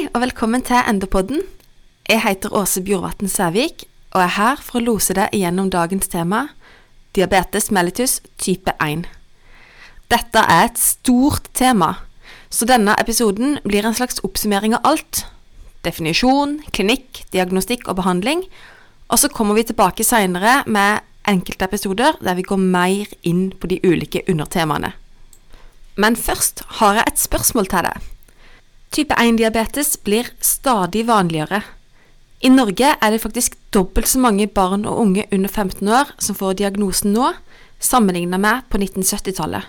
Hei og velkommen til Endopodden. Jeg heter Åse Bjorvatn Sævik og er her for å lose deg gjennom dagens tema diabetes mellitus type 1. Dette er et stort tema, så denne episoden blir en slags oppsummering av alt. Definisjon, klinikk, diagnostikk og behandling. Og så kommer vi tilbake seinere med enkelte episoder der vi går mer inn på de ulike undertemaene. Men først har jeg et spørsmål til deg. Type 1-diabetes blir stadig vanligere. I Norge er det faktisk dobbelt så mange barn og unge under 15 år som får diagnosen nå, sammenlignet med på 1970-tallet.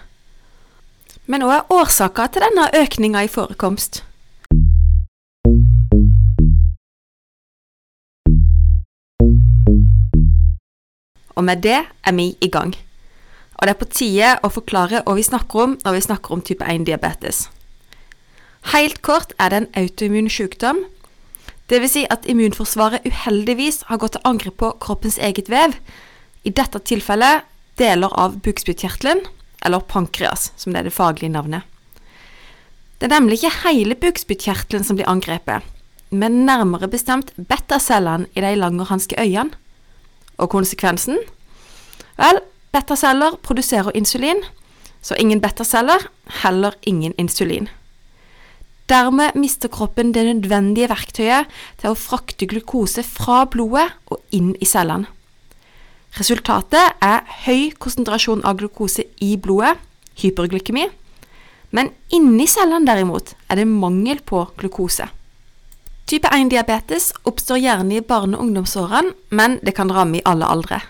Men hva er årsaka til denne økninga i forekomst? Og med det er vi i gang. Og det er på tide å forklare hva vi snakker om når vi snakker om type 1-diabetes. Helt kort er det en autoimmun sykdom, dvs. Si at immunforsvaret uheldigvis har gått til angrep på kroppens eget vev, i dette tilfellet deler av bukspyttkjertelen, eller pankreas, som det er det faglige navnet. Det er nemlig ikke hele bukspyttkjertelen som blir angrepet, men nærmere bestemt betacellene i de langerhanske øyene. Og konsekvensen? Vel, betaceller produserer insulin, så ingen betaceller, heller ingen insulin. Dermed mister kroppen det nødvendige verktøyet til å frakte glukose fra blodet og inn i cellene. Resultatet er høy konsentrasjon av glukose i blodet, hyperglykemi, men inni cellene derimot er det mangel på glukose. Type 1-diabetes oppstår gjerne i barne- og ungdomsårene, men det kan ramme i alle aldre.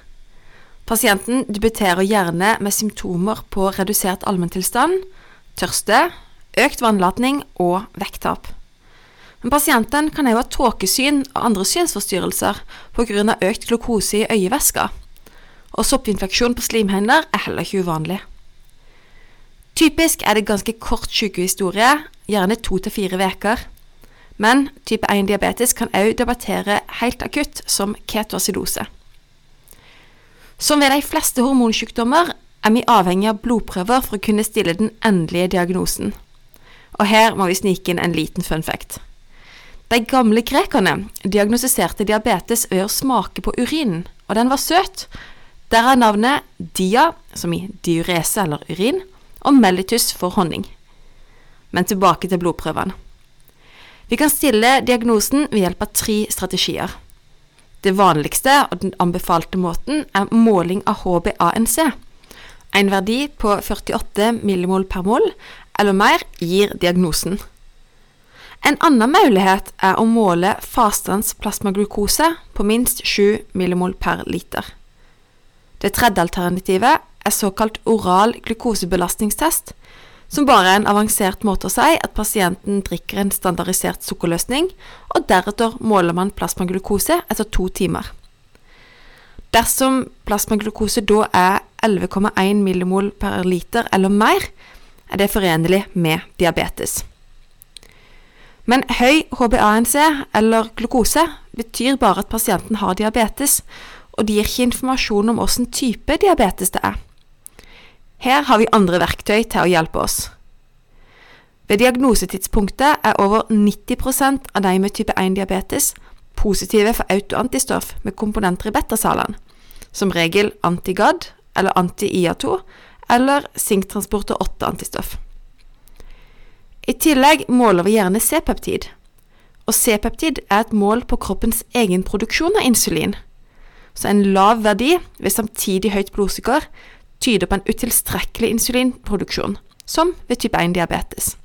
Pasienten debuterer gjerne med symptomer på redusert allmenntilstand, tørste, økt vannlatning og vekttap. Men pasienten kan òg ha tåkesyn og andre synsforstyrrelser pga. økt glukose i øyevæska, og soppinfeksjon på slimhinner er heller ikke uvanlig. Typisk er det ganske kort sykehistorie, gjerne to til fire uker. Men type 1-diabetes kan òg debattere helt akutt som ketoacidose. Som ved de fleste hormonsykdommer er vi avhengig av blodprøver for å kunne stille den endelige diagnosen. Og her må vi snike inn en liten fun fact. De gamle grekerne diagnostiserte diabetes ved å smake på urinen, og den var søt. Der er navnet dia, som i diurese eller urin, og mellitus for honning. Men tilbake til blodprøvene. Vi kan stille diagnosen ved hjelp av tre strategier. Det vanligste og den anbefalte måten er måling av HbA1c. En verdi på 48 millimol per mol eller mer gir diagnosen. En annen mulighet er å måle fastens plasmaglukose på minst 7 millimol per liter. Det tredje alternativet er såkalt oral glukosebelastningstest, som bare er en avansert måte å si at pasienten drikker en standardisert sukkerløsning, og deretter måler man plasmaglukose etter to timer. Dersom plasmaglukose da er 11,1 millimol per liter eller mer, er det forenlig med diabetes. Men høy HbA1c, eller glukose, betyr bare at pasienten har diabetes, og det gir ikke informasjon om hvilken type diabetes det er. Her har vi andre verktøy til å hjelpe oss. Ved diagnosetidspunktet er over 90% av de med type 1-diabetes positive for autoantistoff med komponenter i betasalene, som regel antigad eller anti-IA2 eller sinktransporter 8-antistoff. I tillegg måler vi gjerne C-peptid, og C-peptid er et mål på kroppens egen produksjon av insulin, så en lav verdi ved samtidig høyt blodsukker tyder på en utilstrekkelig insulinproduksjon, som ved type 1-diabetes.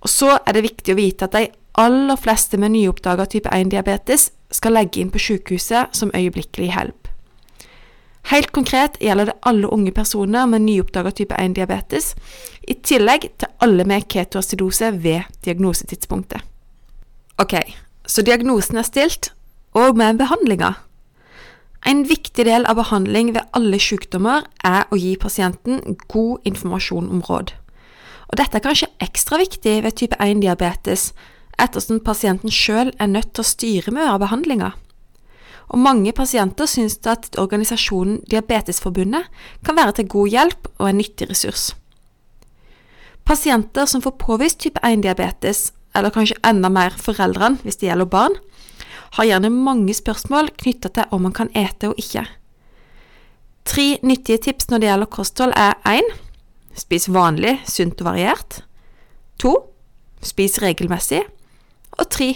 Og så er det viktig å vite at de aller fleste med nyoppdaga type 1-diabetes skal legge inn på sykehuset som øyeblikkelig hjelp. Helt konkret gjelder det alle unge personer med nyoppdaga type 1-diabetes, i tillegg til alle med ketoacidose ved diagnosetidspunktet. Ok, så diagnosen er stilt, og med behandlinga. En viktig del av behandling ved alle sykdommer er å gi pasienten god informasjon om råd. Og dette er kanskje ekstra viktig ved type 1-diabetes, ettersom pasienten sjøl er nødt til å styre mye av behandlinga og mange pasienter synes at organisasjonen Diabetesforbundet kan være til god hjelp og en nyttig ressurs. Pasienter som får påvist type 1-diabetes, eller kanskje enda mer foreldrene hvis det gjelder barn, har gjerne mange spørsmål knytta til om man kan ete og ikke. Tre nyttige tips når det gjelder kosthold er 1. Spis vanlig, sunt og variert. 2. Spis regelmessig. Og 3.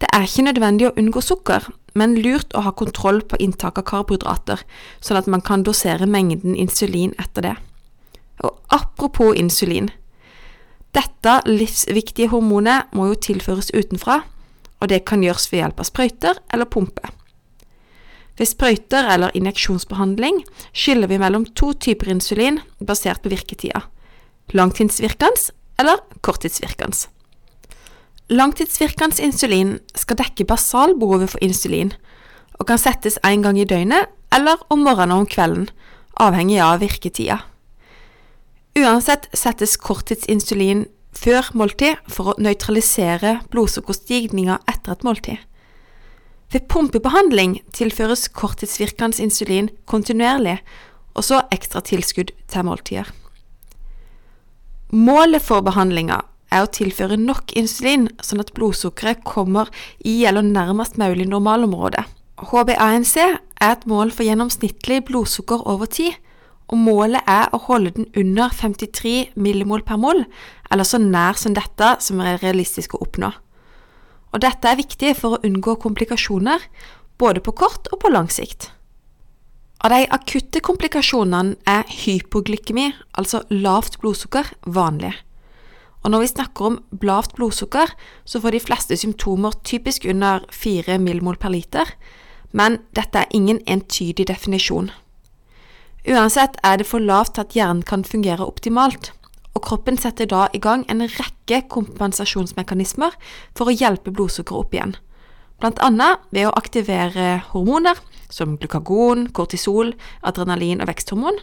Det er ikke nødvendig å unngå sukker, men lurt å ha kontroll på inntak av karbohydrater, sånn at man kan dosere mengden insulin etter det. Og apropos insulin. Dette livsviktige hormonet må jo tilføres utenfra, og det kan gjøres ved hjelp av sprøyter eller pumpe. Ved sprøyter eller injeksjonsbehandling skiller vi mellom to typer insulin basert på virketida – langtidsvirkende eller korttidsvirkende. Langtidsvirkende insulin skal dekke basalbehovet for insulin, og kan settes en gang i døgnet eller om morgenen og om kvelden, avhengig av virketida. Uansett settes korttidsinsulin før måltid for å nøytralisere blodsukkerstigninga etter et måltid. Ved pumpebehandling tilføres korttidsvirkende insulin kontinuerlig, og så ekstra tilskudd til måltider. Målet for behandlinga er å tilføre nok insulin, sånn at blodsukkeret kommer i eller nærmest mulig normalområdet. HbA1c er et mål for gjennomsnittlig blodsukker over tid, og målet er å holde den under 53 millimol per mol, eller så nær som dette som er realistisk å oppnå og dette er viktig for å unngå komplikasjoner, både på kort og på lang sikt. Av de akutte komplikasjonene er hypoglykemi, altså lavt blodsukker, vanlig. Og når vi snakker om lavt blodsukker, så får de fleste symptomer typisk under 4 millimol per liter, men dette er ingen entydig definisjon. Uansett er det for lavt til at hjernen kan fungere optimalt, og kroppen setter da i gang en rekke kompensasjonsmekanismer for å hjelpe blodsukkeret opp igjen, annet ved å aktivere hormoner som glukagon, kortisol, adrenalin og veksthormon,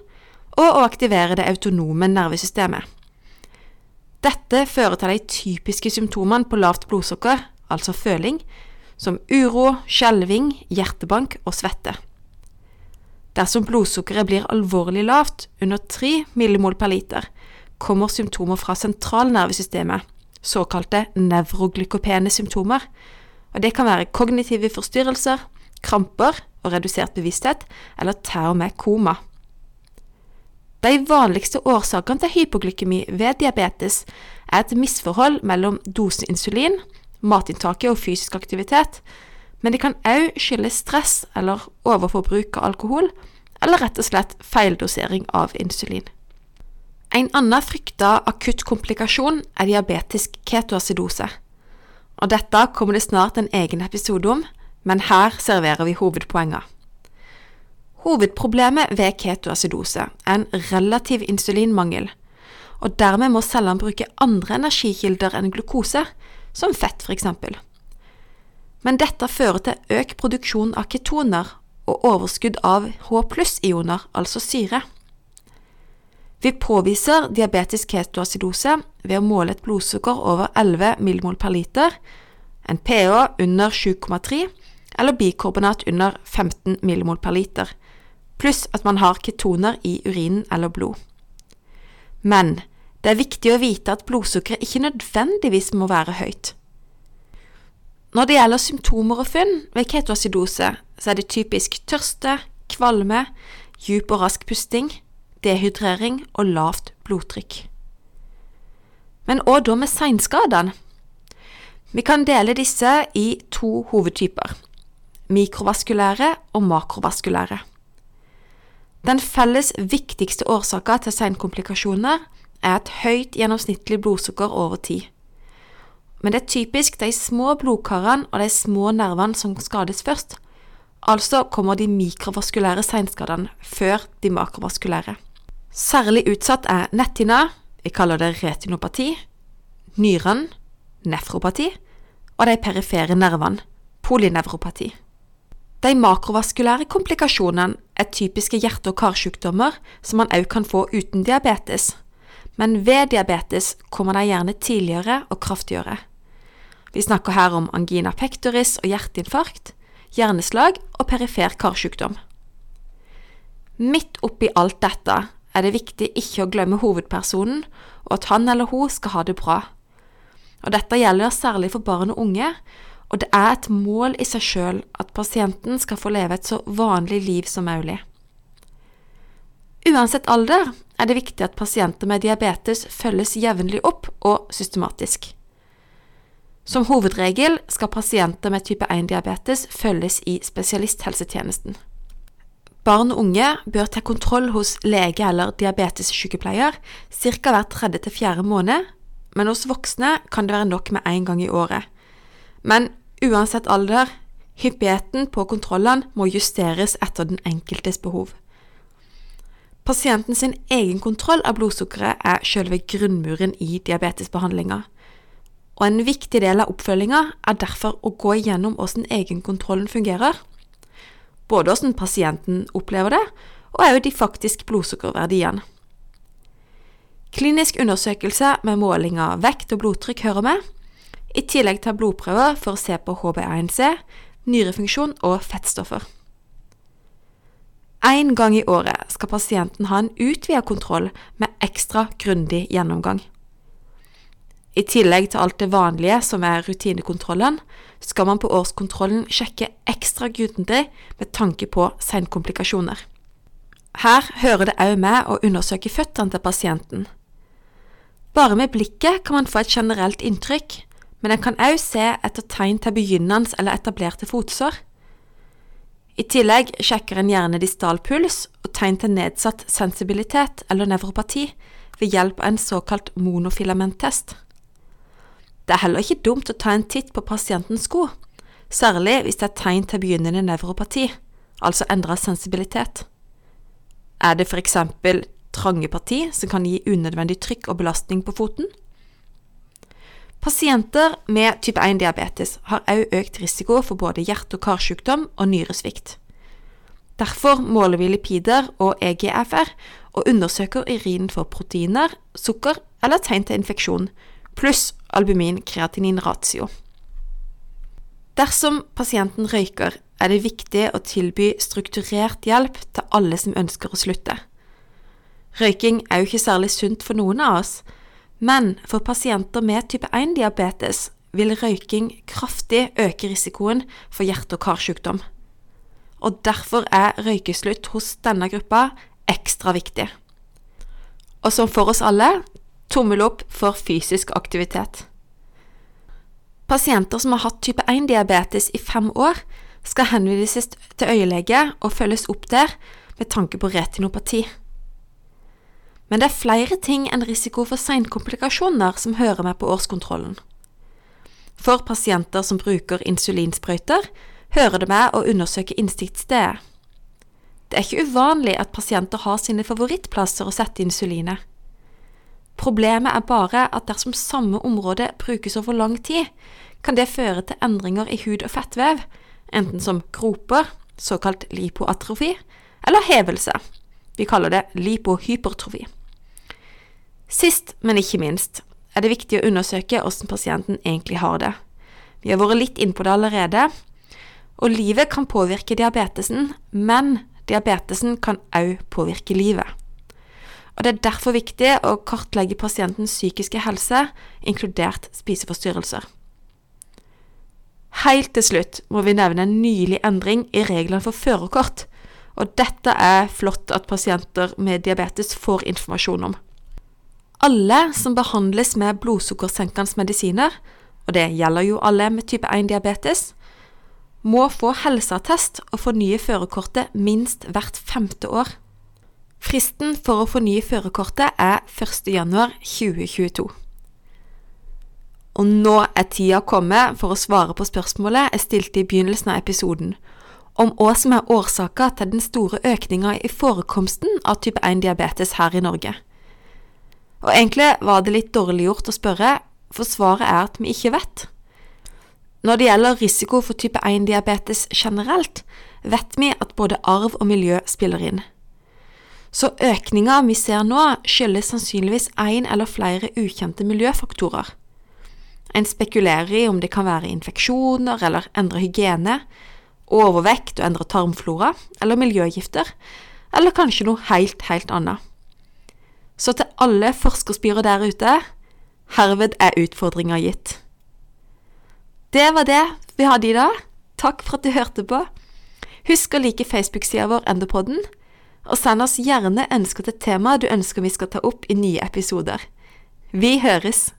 og å aktivere det autonome nervesystemet. Dette fører til de typiske symptomene på lavt blodsukker, altså føling, som uro, skjelving, hjertebank og svette. Dersom blodsukkeret blir alvorlig lavt, under 3 millimol per liter, kommer symptomer fra sentralnervesystemet, såkalte nevroglykopene symptomer. Og Det kan være kognitive forstyrrelser, kramper og redusert bevissthet, eller til og med koma. De vanligste årsakene til hypoglykemi ved diabetes er et misforhold mellom dose insulin, matinntaket og fysisk aktivitet, men det kan òg skyldes stress eller overforbruk av alkohol, eller rett og slett feildosering av insulin. En annen frykta akutt komplikasjon er diabetisk ketoacidose. Og dette kommer det snart en egen episode om, men her serverer vi hovedpoenget. Hovedproblemet ved ketoacidose er en relativ insulinmangel, og dermed må cellene bruke andre energikilder enn glukose, som fett f.eks. Men dette fører til økt produksjon av ketoner og overskudd av H pluss-ioner, altså syre. Vi påviser diabetisk ketoacidose ved å måle et blodsukker over 11 millimol per liter, en pH under 7,3 eller bikarbonat under 15 millimol per liter, pluss at man har ketoner i urinen eller blod. Men det er viktig å vite at blodsukkeret ikke nødvendigvis må være høyt. Når det gjelder symptomer og funn ved ketoacidose, så er det typisk tørste, kvalme, djup og rask pusting, dehydrering og lavt blodtrykk. Men hva da med seinskadene? Vi kan dele disse i to hovedtyper – mikrovaskulære og makrovaskulære. Den felles viktigste årsaka til seinkomplikasjoner er et høyt gjennomsnittlig blodsukker over tid. Men det er typisk de små blodkarene og de små nervene som skades først. Altså kommer de mikrovaskulære seinskadene før de makrovaskulære. Særlig utsatt er netthinna, vi kaller det retinopati, nyrene, nefropati, og de perifere nervene, polynevropati. De makrovaskulære komplikasjonene er typiske hjerte- og karsykdommer som man også kan få uten diabetes, men ved diabetes kommer de gjerne tidligere og kraftigere. Vi snakker her om angina pectoris og hjerteinfarkt, hjerneslag og perifer karsykdom. Midt oppi alt dette er det viktig ikke å glemme hovedpersonen, og at han eller hun skal ha det bra. Og dette gjelder særlig for barn og unge, og det er et mål i seg sjøl at pasienten skal få leve et så vanlig liv som mulig. Uansett alder er det viktig at pasienter med diabetes følges jevnlig opp og systematisk. Som hovedregel skal pasienter med type 1-diabetes følges i spesialisthelsetjenesten. Barn og unge bør ta kontroll hos lege eller diabetessykepleier ca. hver tredje til fjerde måned, men hos voksne kan det være nok med én gang i året. Men uansett alder, hyppigheten på kontrollene må justeres etter den enkeltes behov. Pasienten sin egen kontroll av blodsukkeret er selve grunnmuren i diabetesbehandlinga. Og en viktig del av oppfølginga er derfor å gå igjennom hvordan egenkontrollen fungerer. Både hvordan pasienten opplever det, og òg de faktiske blodsukkerverdiene. Klinisk undersøkelse med måling av vekt og blodtrykk hører med, i tillegg til blodprøver for å se på HB1C, nyrefunksjon og fettstoffer. Én gang i året skal pasienten ha en utvidet kontroll med ekstra grundig gjennomgang. I tillegg til alt det vanlige som er rutinekontrollen, skal man på årskontrollen sjekke ekstra grundig med tanke på senkomplikasjoner. Her hører det òg med å undersøke føttene til pasienten. Bare med blikket kan man få et generelt inntrykk, men en kan òg se etter tegn til begynnende eller etablerte fotsår. I tillegg sjekker en gjerne distal puls og tegn til nedsatt sensibilitet eller nevropati ved hjelp av en såkalt monofilamenttest. Det er heller ikke dumt å ta en titt på pasientens sko, særlig hvis det er tegn til begynnende nevropati, altså endret sensibilitet. Er det for eksempel trange parti som kan gi unødvendig trykk og belastning på foten? Pasienter med type 1-diabetes har også økt risiko for både hjerte- og karsykdom og nyresvikt. Derfor måler vi lipider og EGFR og undersøker urinen for proteiner, sukker eller tegn til infeksjon, pluss albumin-kreatinin-ratio. Dersom pasienten røyker, er det viktig å tilby strukturert hjelp til alle som ønsker å slutte. Røyking er jo ikke særlig sunt for noen av oss, men for pasienter med type 1-diabetes vil røyking kraftig øke risikoen for hjerte- og karsykdom. Og derfor er røykeslutt hos denne gruppa ekstra viktig. Og som for oss alle, tommel opp for fysisk aktivitet. Pasienter som har hatt type 1-diabetes i fem år, skal henvises til øyelege og følges opp der med tanke på retinopati. Men det er flere ting enn risiko for seinkomplikasjoner som hører med på årskontrollen. For pasienter som bruker insulinsprøyter, hører det med å undersøke innsiktsstedet. Det er ikke uvanlig at pasienter har sine favorittplasser å sette insulinet. Problemet er bare at dersom samme område brukes over lang tid, kan det føre til endringer i hud- og fettvev, enten som groper, såkalt lipoatrofi, eller hevelse. Vi kaller det lipohypertrofi. Sist, men ikke minst, er det viktig å undersøke hvordan pasienten egentlig har det. Vi har vært litt inn på det allerede, og livet kan påvirke diabetesen, men diabetesen kan òg påvirke livet. Og Det er derfor viktig å kartlegge pasientens psykiske helse, inkludert spiseforstyrrelser. Helt til slutt må vi nevne en nylig endring i reglene for førerkort, og dette er flott at pasienter med diabetes får informasjon om. Alle som behandles med blodsukkersenkende medisiner, og det gjelder jo alle med type 1-diabetes, må få helseattest og fornye førerkortet minst hvert femte år. Fristen for å fornye førerkortet er 1.1.2022. Og nå er tida kommet for å svare på spørsmålet jeg stilte i begynnelsen av episoden, om hva som er årsaka til den store økninga i forekomsten av type 1-diabetes her i Norge. Og egentlig var det litt dårlig gjort å spørre, for svaret er at vi ikke vet. Når det gjelder risiko for type 1-diabetes generelt, vet vi at både arv og miljø spiller inn. Så økninga vi ser nå, skyldes sannsynligvis én eller flere ukjente miljøfaktorer. En spekulerer i om det kan være infeksjoner eller endre hygiene, overvekt og endre tarmflora, eller miljøgifter, eller kanskje noe helt, helt annet. Så til alle forskerspyrer der ute, Herved er utfordringa gitt. Det var det vi hadde i dag. Takk for at du hørte på. Husk å like Facebook-sida vår Endopodden, og send oss gjerne ønsker til tema du ønsker vi skal ta opp i nye episoder. Vi høres!